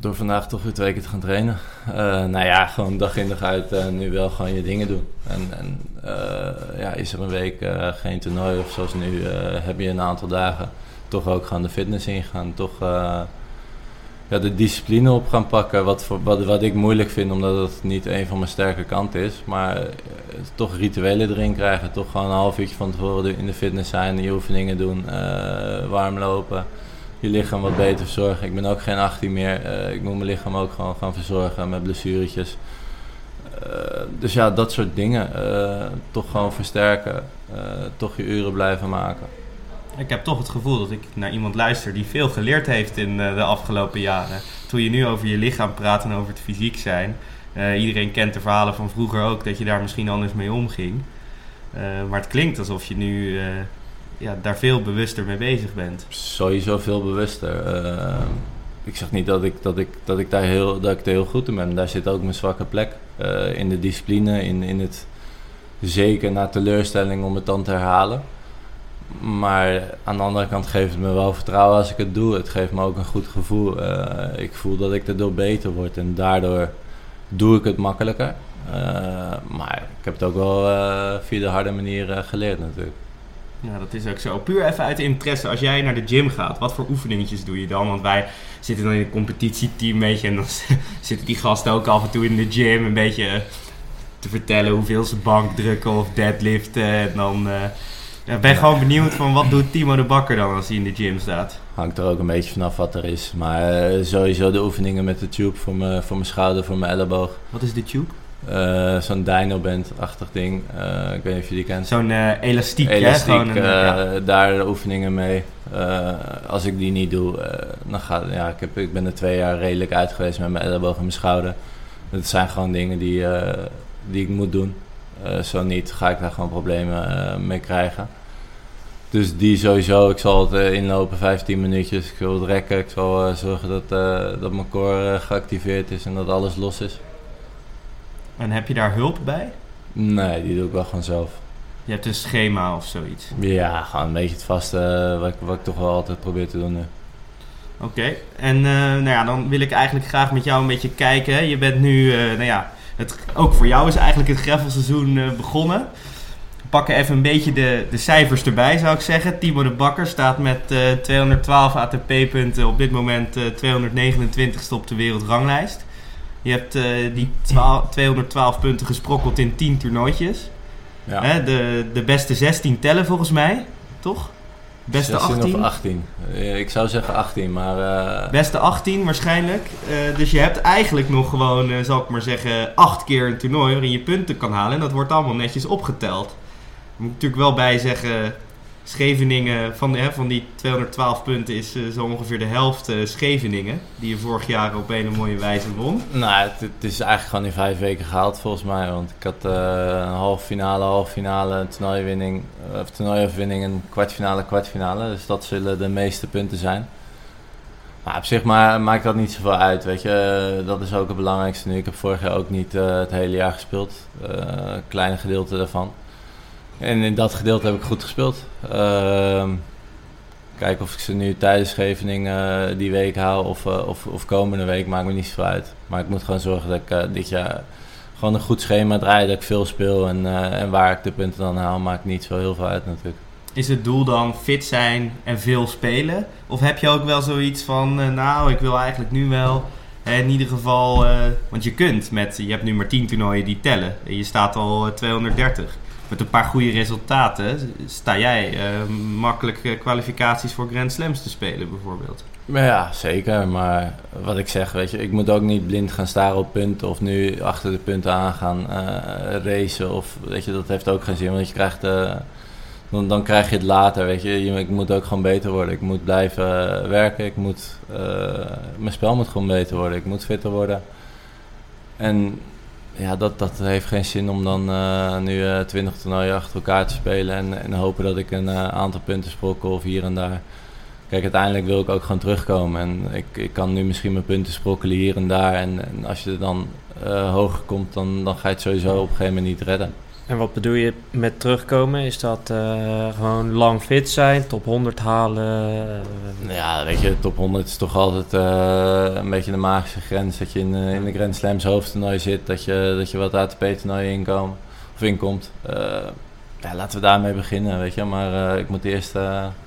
Door vandaag toch weer twee keer te gaan trainen. Eh, nou ja, gewoon dag in dag uit eh, nu wel gewoon je dingen doen. En, en eh, ja, is er een week geen toernooi of zoals nu heb je een aantal dagen toch ook gewoon de fitness ingaan. Toch ja, de discipline op gaan pakken. Wat, voor, wat, wat ik moeilijk vind, omdat het niet een van mijn sterke kanten is. Maar toch rituelen erin krijgen. Toch gewoon een half uurtje van tevoren in de fitness zijn. Je oefeningen doen. warm lopen je lichaam wat beter verzorgen. Ik ben ook geen 18 meer. Eh, ik moet mijn lichaam ook gewoon gaan verzorgen met blessuretjes. Eh, dus ja, dat soort dingen. Eh, toch gewoon versterken. Toch je uren blijven maken. Ik heb toch het gevoel dat ik naar iemand luister die veel geleerd heeft in de afgelopen jaren. Toen je nu over je lichaam praat en over het fysiek zijn, iedereen kent de verhalen van vroeger ook dat je daar misschien anders mee omging. Maar het klinkt alsof je nu ja, daar veel bewuster mee bezig bent. Sowieso veel bewuster. Eh, ik zeg niet dat ik, dat, ik, dat, ik daar heel, dat ik er heel goed in ben. Daar zit ook mijn zwakke plek. Eh, in de discipline, in, in het zeker naar teleurstelling om het dan te herhalen. Maar aan de andere kant geeft het me wel vertrouwen als ik het doe. Het geeft me ook een goed gevoel. Eh, ik voel dat ik erdoor beter word en daardoor doe ik het makkelijker. Maar ik heb het ook wel via de harde manier geleerd natuurlijk. Ja, dat is ook zo. Puur even uit interesse, als jij naar de gym gaat, wat voor oefeningetjes doe je dan? Want wij zitten dan in een competitieteam, weet je, en dan zitten die gasten ook af en toe in de gym een beetje eh, te vertellen hoeveel ze bankdrukken of deadliften. En dan eh, ja, ben ik gewoon benieuwd van wat doet Timo de Bakker dan als hij in de gym staat? Hangt er ook een beetje vanaf wat er is. Maar eh, sowieso de oefeningen met de tube voor mijn, voor mijn schouder, voor mijn elleboog. Wat is de tube? Eh, Zo'n dynoband-achtig ding. Eh, ik weet niet of je die kent. Zo'n eh, elastiek, hè? Elastiek, een, ja. daar de oefeningen mee. Als ik die niet doe, dan gaat ja, ik, heb, ik ben er twee jaar redelijk uit geweest met mijn elleboog en mijn schouder. Dat zijn gewoon dingen die, die ik moet doen. Zo niet, ga ik daar gewoon problemen mee krijgen. Dus die sowieso, ik zal het inlopen, 15 minuutjes. Ik wil het rekken, ik zal zorgen dat, dat mijn core geactiveerd is en dat alles los is. En heb je daar hulp bij? Nee, die doe ik wel gewoon zelf. Je hebt een schema of zoiets. Ja, gewoon een beetje het vaste eh, wat, ik, wat ik toch wel altijd probeer te doen nu. Oké, en eh, nou ja, dan wil ik eigenlijk graag met jou een beetje kijken. hè. Je bent nu, eh, nou ja, het, ook voor jou is eigenlijk het greffelseizoen eh, begonnen. We pakken even een beetje de, de cijfers erbij, zou ik zeggen. Timo de Bakker staat met eh, 212 ATP-punten op dit moment eh 229ste op de wereldranglijst. Je hebt eh, die 12 212 punten gesprokkeld in 10 toernooitjes. Ja. Hè, de, de beste 16 tellen volgens mij, toch? Beste 16 18? of 18? Eh, Ik zou zeggen 18, maar eh, Beste 18 waarschijnlijk. Eh, dus je hebt eigenlijk nog gewoon, zal ik maar zeggen, acht keer een toernooi waarin je punten kan halen. En dat wordt allemaal netjes opgeteld. Moet ik natuurlijk wel bij zeggen, Scheveningen, van, hè, van die 212 punten is eh, zo ongeveer de helft eh, Scheveningen. Die je vorig jaar op een mooie wijze won. nou, het, is eigenlijk gewoon in vijf weken gehaald volgens mij. Want ik had eh, een halve finale, halve finale, een toernooiwinning, een kwartfinale, kwartfinale. Dus dat zullen de meeste punten zijn. Maar op zich ma maakt dat niet zoveel uit, weet je. Dat is ook het belangrijkste nu. Ik heb vorig jaar ook niet het hele jaar gespeeld. Een klein gedeelte daarvan. En in dat gedeelte heb ik goed gespeeld. Ehm kijken of ik ze nu tijdens Scheveningen eh, die week haal of, eh, of, of komende week, maakt me niet zoveel uit. Maar ik moet gewoon zorgen dat ik eh, dit jaar gewoon een goed schema draai, dat ik veel speel. En, en waar ik de punten dan haal, maakt niet zo heel veel uit natuurlijk. Is het doel dan fit zijn en veel spelen? Of heb je ook wel zoiets van, nou, ik wil eigenlijk nu wel in ieder geval... want je kunt met, je hebt nu maar 10 toernooien die tellen. En je staat al eh, 230. Met een paar goede resultaten sta jij eh, makkelijk eh, kwalificaties voor Grand Slams te spelen bijvoorbeeld. Maar ja, zeker. Maar wat ik zeg, weet je, ik moet ook niet blind gaan staren op punten of nu achter de punten aan gaan eh, racen. Of weet je, dat heeft ook geen zin, want je krijgt, dan, dan krijg je het later, weet je. Ik moet ook gewoon beter worden. Ik moet blijven werken. Ik moet, mijn spel moet gewoon beter worden. Ik moet fitter worden. En ja, dat, dat heeft geen zin om dan eh, nu eh 20 toernooien achter elkaar te spelen en, en hopen dat ik een eh, aantal punten sprokkel of hier en daar. Kijk, uiteindelijk wil ik ook gewoon terugkomen. En ik, ik kan nu misschien mijn punten sprokkelen hier en daar. En, en als je er dan hoger komt, dan, dan ga je het sowieso op een gegeven moment niet redden. En wat bedoel je met terugkomen? Is dat eh, gewoon lang fit zijn, top 100 halen? Ja, weet je, top 100 is toch altijd eh, een beetje de magische grens. Dat je in, eh, in de Grand Slams hoofdtoernooi zit, dat je, dat je wat ATP-toernooien inkomt, of inkomt. Ja, laten we daarmee beginnen, weet je. Maar ik moet eerst,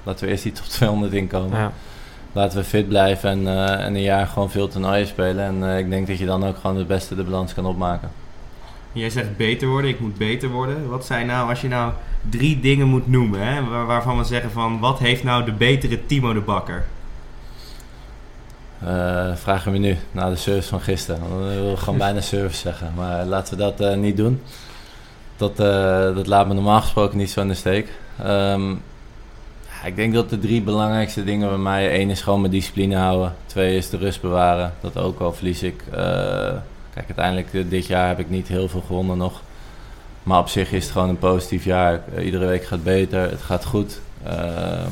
laten we eerst die top 200 inkomen. ja. Laten we fit blijven en, en een jaar gewoon veel toernooien spelen. En ik denk dat je dan ook gewoon het beste de balans kan opmaken. Jij zegt beter worden, ik moet beter worden. Wat zijn nou, als je nou drie dingen moet noemen, hè, waar- waarvan we zeggen van, wat heeft nou de betere Timo de Bakker? Eh vragen we nu naar de service van gisteren. Dan wil ik gewoon bijna service zeggen. Maar laten we dat eh, niet doen. Dat, eh, dat laat me normaal gesproken niet zo in de steek. Ehm, ik denk dat de drie belangrijkste dingen bij mij... één is gewoon mijn discipline houden. Twee is de rust bewaren. Dat ook al verlies ik. Kijk, uiteindelijk eh, dit jaar heb ik niet heel veel gewonnen nog. Maar op zich is het gewoon een positief jaar. Eh, iedere week gaat beter, het gaat goed. Eh,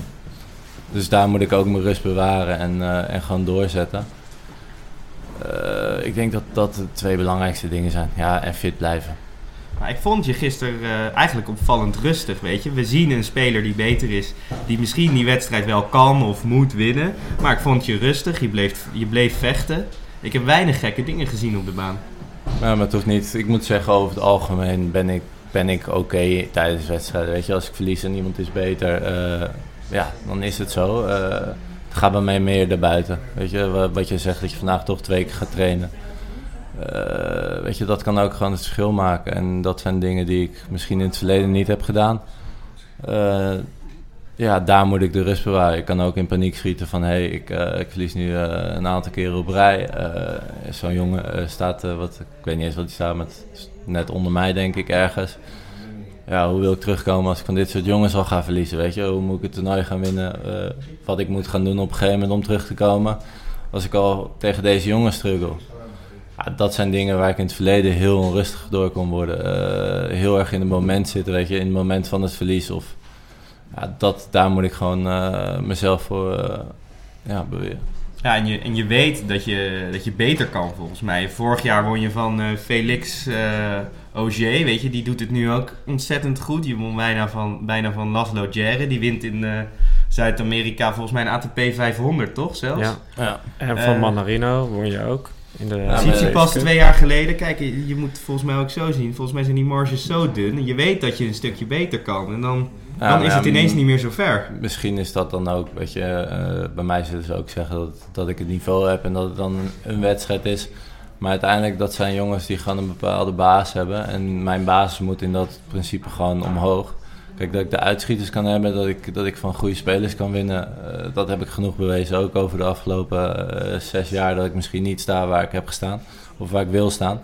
dus daar moet ik ook mijn rust bewaren en, en gewoon doorzetten. Ik denk dat dat de twee belangrijkste dingen zijn. Ja, en fit blijven. Maar ik vond je gisteren eigenlijk opvallend rustig, weet je. We zien een speler die beter is, die misschien die wedstrijd wel kan of moet winnen. Maar ik vond je rustig, je bleef, je bleef vechten. Ik heb weinig gekke dingen gezien op de baan. Ja, maar hoeft niet. Ik moet zeggen, over het algemeen ben ik, ben ik oké tijdens wedstrijden. Weet je, als ik verlies en iemand is beter, eh, ja, dan is het zo. Eh, het gaat bij mij meer daarbuiten. Weet je, wa- wat je zegt, dat je vandaag toch twee keer gaat trainen. Eh, weet je, dat kan ook gewoon het verschil maken. En dat zijn dingen die ik misschien in het verleden niet heb gedaan. Ja, daar moet ik de rust bewaren. Ik kan ook in paniek schieten van... hé, hey, ik, eh, ik verlies nu eh, een aantal keren op rij. Eh, Zo'n jongen staat... wat, ik weet niet eens wat hij staat, is net onder mij denk ik ergens. Ja, hoe wil ik terugkomen als ik van dit soort jongens al ga verliezen, weet je? Hoe moet ik het toernooi gaan winnen? Wat ik moet gaan doen op een gegeven moment om terug te komen... als ik al tegen deze jongens struggle. Ja, dat zijn dingen waar ik in het verleden heel onrustig door kon worden. Heel erg in het moment zitten, weet je, in het moment van het verlies. Of, ja, dat, daar moet ik gewoon eh, mezelf voor eh, ja, beweren. Ja, en je, en je weet dat je, dat je beter kan volgens mij. Vorig jaar won je van eh, Felix eh Auger, weet je. Die doet het nu ook ontzettend goed. Je won bijna van, bijna van Laszlo. Die wint in eh, Zuid-Amerika volgens mij een ATP 500, toch zelfs? Ja. Ja. En van Manarino won je ook. In de Ja, ja, maar- Tsitsipas twee jaar geleden. Kijk, je, je moet volgens mij ook zo zien. Volgens mij zijn die marges zo dun. Je weet dat je een stukje beter kan. En dan, dan maar is het ineens niet meer zo ver. Misschien is dat dan ook, weet je, eh, bij mij zullen ze ook zeggen dat, dat ik het niveau heb en dat het dan een wedstrijd is. Maar uiteindelijk, dat zijn jongens die gewoon een bepaalde basis hebben. En mijn basis moet in dat principe gewoon omhoog. Kijk, dat ik de uitschieters kan hebben, dat ik, dat ik van goede spelers kan winnen. eh, dat heb ik genoeg bewezen, ook over de afgelopen eh, zes jaar. Dat ik misschien niet sta waar ik heb gestaan, of waar ik wil staan.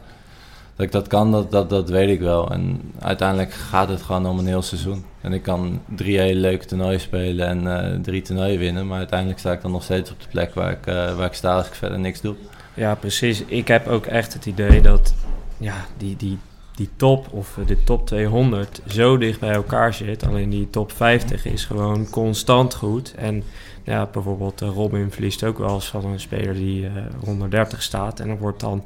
Dat ik dat kan, dat, dat, dat weet ik wel. En uiteindelijk gaat het gewoon om een heel seizoen. En ik kan drie hele leuke toernooien spelen en eh, drie toernooien winnen. Maar uiteindelijk sta ik dan nog steeds op de plek waar ik, eh, waar ik sta als ik verder niks doe. ja, precies. Ik heb ook echt het idee dat ja, die, die, die top of de top 200 zo dicht bij elkaar zit. Alleen die top 50 is gewoon constant goed. En ja, bijvoorbeeld eh, Robin verliest ook wel eens van een speler die eh 130 staat. En er wordt dan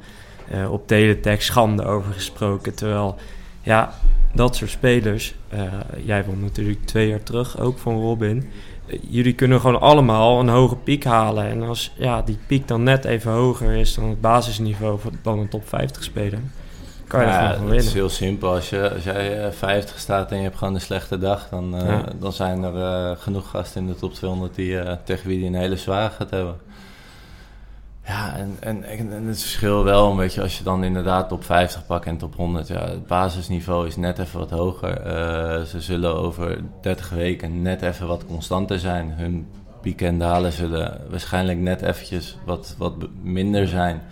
eh, op teletext schande over gesproken. Terwijl, ja, dat soort spelers... eh, jij won natuurlijk twee jaar terug ook van Robin... Eh, Jullie kunnen gewoon allemaal een hoge piek halen. En als ja, die piek dan net even hoger is dan het basisniveau van dan een top 50 speler, kan je Ja, gewoon van het is winnen. heel simpel. Als, je, als jij eh, 50 staat en je hebt gewoon een slechte dag, dan, Ja. dan zijn er genoeg gasten in de top 200 die, tegen wie die een hele zware gaat hebben. Ja, en, en, en het verschil wel een beetje als je dan inderdaad top 50 pakt en top 100. Ja, het basisniveau is net even wat hoger. Eh, ze zullen over 30 weken net even wat constanter zijn. Hun pieken en dalen zullen waarschijnlijk net eventjes wat, wat minder zijn.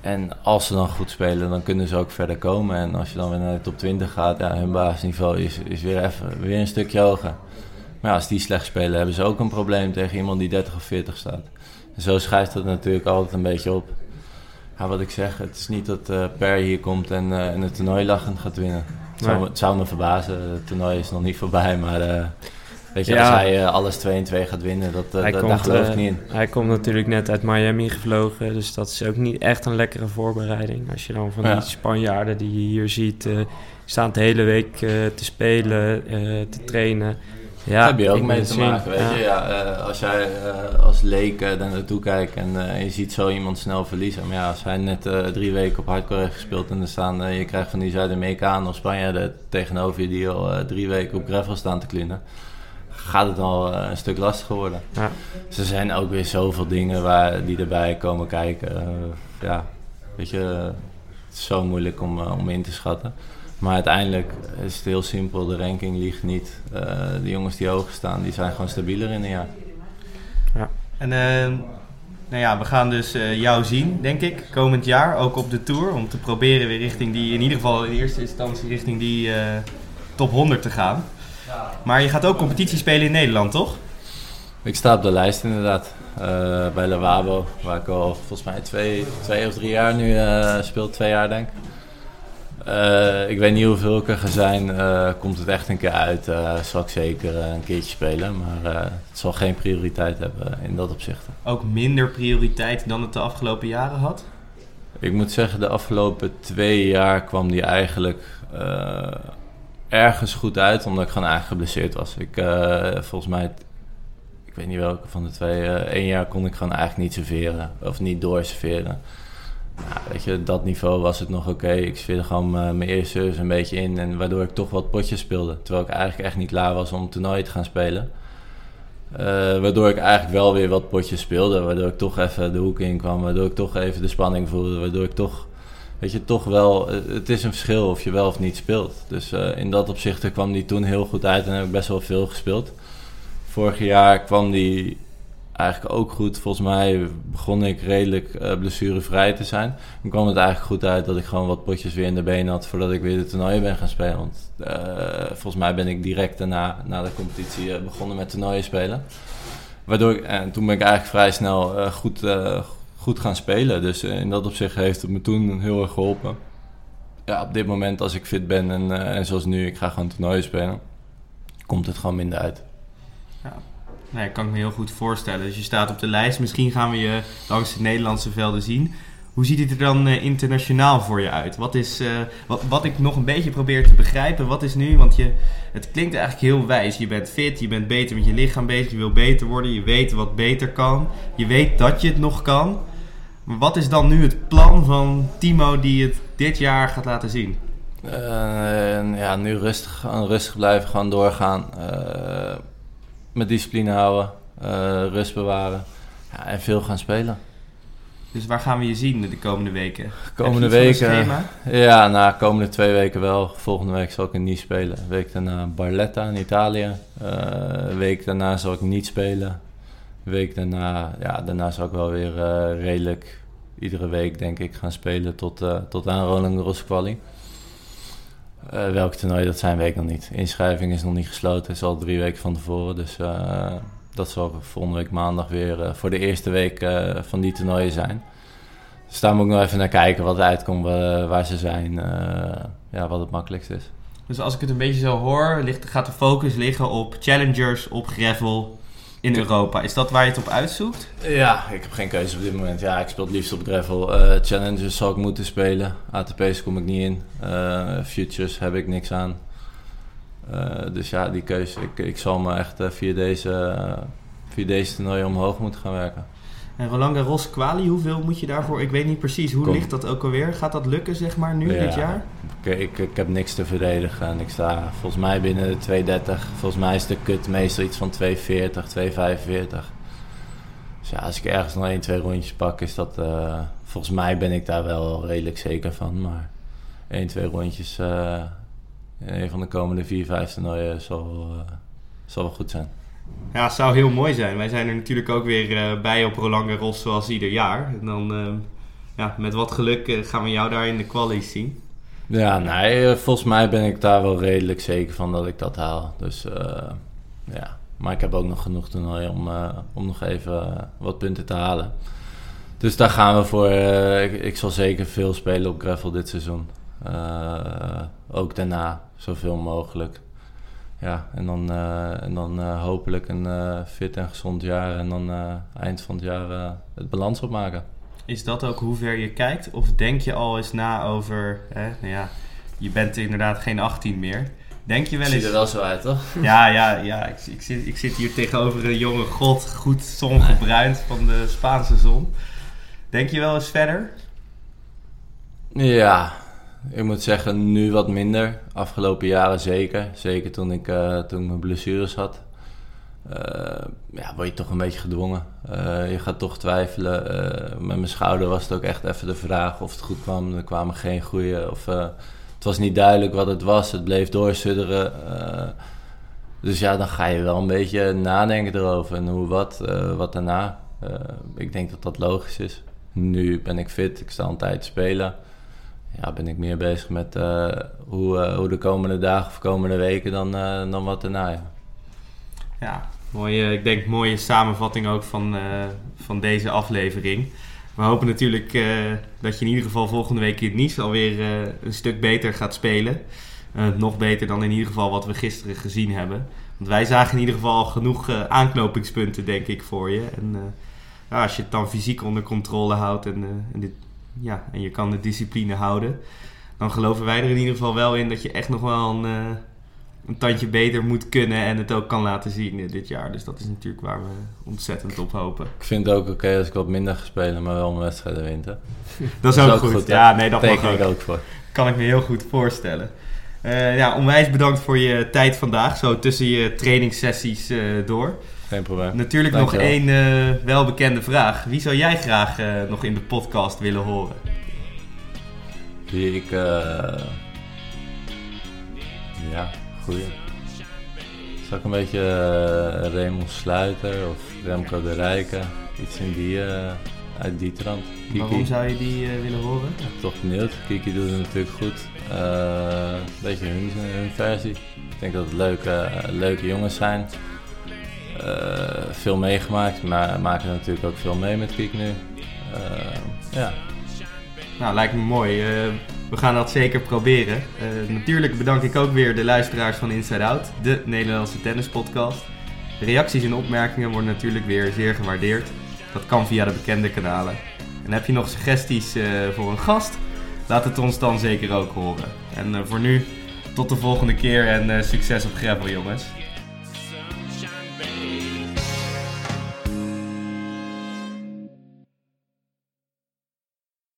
En als ze dan goed spelen, dan kunnen ze ook verder komen. En als je dan weer naar de top 20 gaat, ja, hun basisniveau is, is weer, even, weer een stukje hoger. Maar ja, als die slecht spelen, hebben ze ook een probleem tegen iemand die 30 of 40 staat. En zo schuift het natuurlijk altijd een beetje op. Ja, wat ik zeg, het is niet dat eh Per hier komt en, en het toernooi lachend gaat winnen. Het zou, Nee. me- het zou me verbazen, het toernooi is nog niet voorbij, maar eh, weet je, Ja. als hij alles 2 en 2 gaat winnen, dat, Hij da- komt, daar geloof ik niet in. Hij komt natuurlijk net uit Miami gevlogen, dus dat is ook niet echt een lekkere voorbereiding. Als je dan van Ja. die Spanjaarden die je hier ziet, staan de hele week te spelen, te trainen. Ja, heb je ook mee te zien. maken, weet Ja. je. Ja, eh, als jij eh, als leek eh, daar naartoe kijkt en eh, je ziet zo iemand snel verliezen. Maar ja, als hij net drie weken op hardcore heeft gespeeld en er staan, je krijgt van die Zuid-Amerikanen of Spanjaarden tegenover je die al drie weken op gravel staan te klinnen. Gaat het al een stuk lastiger worden. Ja. Dus er zijn ook weer zoveel dingen waar, die erbij komen kijken. Ja, weet je, het is zo moeilijk om, om in te schatten. Maar uiteindelijk is het heel simpel, de ranking ligt niet. Eh, de jongens die hoog staan, die zijn gewoon stabieler in een jaar. En eh, nou ja, we gaan dus eh, jou zien, denk ik, komend jaar. Ook op de Tour. Om te proberen weer richting die, in ieder geval in eerste instantie richting die eh, top 100 te gaan. Maar je gaat ook competitie spelen in Nederland, toch? Ik sta op de lijst inderdaad. Eh, bij Lawabo, waar ik al volgens mij twee, twee of drie jaar nu eh, speel. Twee jaar denk ik. Eh, ik weet niet hoeveel ik er ga zijn. Eh, komt het echt een keer uit, eh, zal ik zeker een keertje spelen. Maar het zal geen prioriteit hebben in dat opzicht. Ook minder prioriteit dan het de afgelopen jaren had? Ik moet zeggen, de afgelopen twee jaar kwam die eigenlijk ergens goed uit, omdat ik gewoon eigenlijk geblesseerd was. Ik, volgens mij, ik weet niet welke van de twee, één jaar kon ik gewoon eigenlijk niet serveren, of niet doorserveren. Nou, weet je, dat niveau was het nog oké. Ik speelde gewoon mijn mijn eerste service een beetje in, en waardoor ik toch wat potjes speelde. Terwijl ik eigenlijk echt niet klaar was om toernooi te gaan spelen. Eh, waardoor ik eigenlijk wel weer wat potjes speelde. Waardoor ik toch even de hoek in kwam. Waardoor ik toch even de spanning voelde. Waardoor ik toch, weet je, toch wel... eh, Het is een verschil of je wel of niet speelt. Dus eh, in dat opzicht kwam die toen heel goed uit. En heb ik best wel veel gespeeld. Vorig jaar kwam die eigenlijk ook goed. Volgens mij begon ik redelijk eh, blessurevrij te zijn. Dan kwam het eigenlijk goed uit dat ik gewoon wat potjes weer in de benen had... voordat ik weer de toernooien ben gaan spelen. Want eh, volgens mij ben ik direct daarna, na de competitie, eh, begonnen met toernooien spelen. Waardoor en toen ben ik eigenlijk vrij snel goed, goed gaan spelen. Dus in dat opzicht heeft het me toen heel erg geholpen. Ja, op dit moment als ik fit ben en, en zoals nu, ik ga gewoon toernooien spelen... komt het gewoon minder uit. Nee, kan ik me heel goed voorstellen. Dus je staat op de lijst. Misschien gaan we je langs de Nederlandse velden zien. Hoe ziet het er dan eh, internationaal voor je uit? Wat, is, eh, wat, wat ik nog een beetje probeer te begrijpen, wat is nu? Want je, het klinkt eigenlijk heel wijs. Je bent fit, je bent beter met je lichaam bezig, je wil beter worden, je weet wat beter kan. Je weet dat je het nog kan. Maar wat is dan nu het plan van Timo die het dit jaar gaat laten zien? Eh, ja, nu rustig, rustig blijven, gewoon doorgaan. Met discipline houden, eh, rust bewaren ja, en veel gaan spelen. Dus waar gaan we je zien de komende weken? Komende weken, ja, na de komende twee weken wel. Volgende week zal ik in Nice spelen. Week daarna Barletta in Italië. Een week daarna zal ik niet spelen. Een week daarna, ja, daarna zal ik wel weer eh, redelijk iedere week denk ik gaan spelen tot, eh, tot aan Roland Garros quali. Eh, welk toernooi, dat zijn weet ik nog niet. Inschrijving is nog niet gesloten, is al drie weken van tevoren. Dus eh, dat zal volgende week maandag weer eh, voor de eerste week van die toernooien zijn. Dus daar moet ik nog even naar kijken wat uitkomt, waar ze zijn, ja, wat het makkelijkst is. Dus als ik het een beetje zo hoor, ligt, gaat de focus liggen op challengers, op gravel in Europa. Is dat waar je het op uitzoekt? Ja, ik heb geen keuze op dit moment. Ja, ik speel het liefst op gravel. Eh Challengers zal ik moeten spelen. ATP's kom ik niet in. Eh, futures heb ik niks aan. Eh, dus ja, die keuze. Ik, ik zal me echt via, deze, via deze toernooi omhoog moeten gaan werken. En Roland Garros quali, hoeveel moet je daarvoor? Ik weet niet precies, hoe Kom. ligt dat ook alweer? Gaat dat lukken, zeg maar, nu, Ja. dit jaar? Ik, ik, ik heb niks te verdedigen en ik sta volgens mij binnen de 230. Volgens mij is de cut meestal iets van 240, 245. Dus ja, als ik ergens nog 1, 2 rondjes pak, is dat... eh, volgens mij ben ik daar wel redelijk zeker van. Maar 1, 2 rondjes eh, in een van de komende 4, 5 toernooien zal, eh, zal wel goed zijn. Ja, het zou heel mooi zijn. Wij zijn er natuurlijk ook weer eh, bij op Roland Garros zoals ieder jaar. En dan, eh, ja, met wat geluk eh, gaan we jou daar in de qualies zien. Ja, nee, volgens mij ben ik daar wel redelijk zeker van dat ik dat haal. Dus ja, maar ik heb ook nog genoeg toernooien om, om nog even wat punten te halen. Dus daar gaan we voor. ik, ik zal zeker veel spelen op gravel dit seizoen. Ook daarna, zoveel mogelijk. Ja, en dan, eh, en dan eh, hopelijk een eh, fit en gezond jaar. En dan eind van het jaar het balans opmaken. Is dat ook hoe ver je kijkt? Of denk je al eens na over... Hè, nou ja, je bent inderdaad geen 18 meer. Denk je wel Ziet eens... er wel zo uit, toch? Ja, ja, ja. Ik, ik, zit, ik zit hier tegenover een jonge god, goed zongebruind van de Spaanse zon. Denk je wel eens verder? Ja, ik moet zeggen, nu wat minder. Afgelopen jaren zeker. Zeker toen ik, eh, toen mijn blessures had. Eh, ja, word je toch een beetje gedwongen. Eh, je gaat toch twijfelen. Met mijn schouder was het ook echt even de vraag of het goed kwam. Er kwamen geen goede. Of, het was niet duidelijk wat het was. Het bleef doorsudderen. Dus ja, dan ga je wel een beetje nadenken erover. En hoe wat, wat daarna. Ik denk dat dat logisch is. Nu ben ik fit, ik sta een tijd te spelen. Ja, ben ik meer bezig met eh, hoe, eh, hoe de komende dagen of komende weken dan, eh, dan wat daarna. Ja. Ja, mooie, ik denk mooie samenvatting ook van, van deze aflevering. We hopen natuurlijk dat je in ieder geval volgende week in Nice alweer een stuk beter gaat spelen. Nog beter dan in ieder geval wat we gisteren gezien hebben. Want wij zagen in ieder geval genoeg aanknopingspunten, denk ik, voor je. En ja, als je het dan fysiek onder controle houdt en, en, dit, ja, en je kan de discipline houden, dan geloven wij er in ieder geval wel in dat je echt nog wel een, eh, een tandje beter moet kunnen en het ook kan laten zien dit jaar. Dus dat is natuurlijk waar we ontzettend op hopen. Ik vind het ook oké als ik wat minder ga spelen, maar wel mijn wedstrijden wint. hè. Dat is ook, goed. Ja, nee, dat mag ook. ik ook voor. Kan ik me heel goed voorstellen. Eh, ja, onwijs bedankt voor je tijd vandaag, zo tussen je trainingssessies eh, door. Geen probleem. Natuurlijk nog één eh, welbekende vraag. Wie zou jij graag eh, nog in de podcast willen horen? Die ik... eh ja, goeie. Zal ik een beetje Raymond Sluiter of Remco de Rijken? Iets in die, uit die trant. Kiki. Waarom zou je die willen horen? Toch benieuwd. Kiki doet het natuurlijk goed. Een beetje hun, hun versie. Ik denk dat het leuke, leuke jongens zijn. Eh, veel meegemaakt, maar maken natuurlijk ook veel mee met Kiek nu. Eh, ja, Nou, lijkt me mooi. Eh, we gaan dat zeker proberen. Natuurlijk bedank ik ook weer de luisteraars van Inside Out, de Nederlandse tennispodcast. Reacties en opmerkingen worden natuurlijk weer zeer gewaardeerd. Dat kan via de bekende kanalen. En heb je nog suggesties voor een gast? Laat het ons dan zeker ook horen. En voor nu, tot de volgende keer en succes op gravel jongens.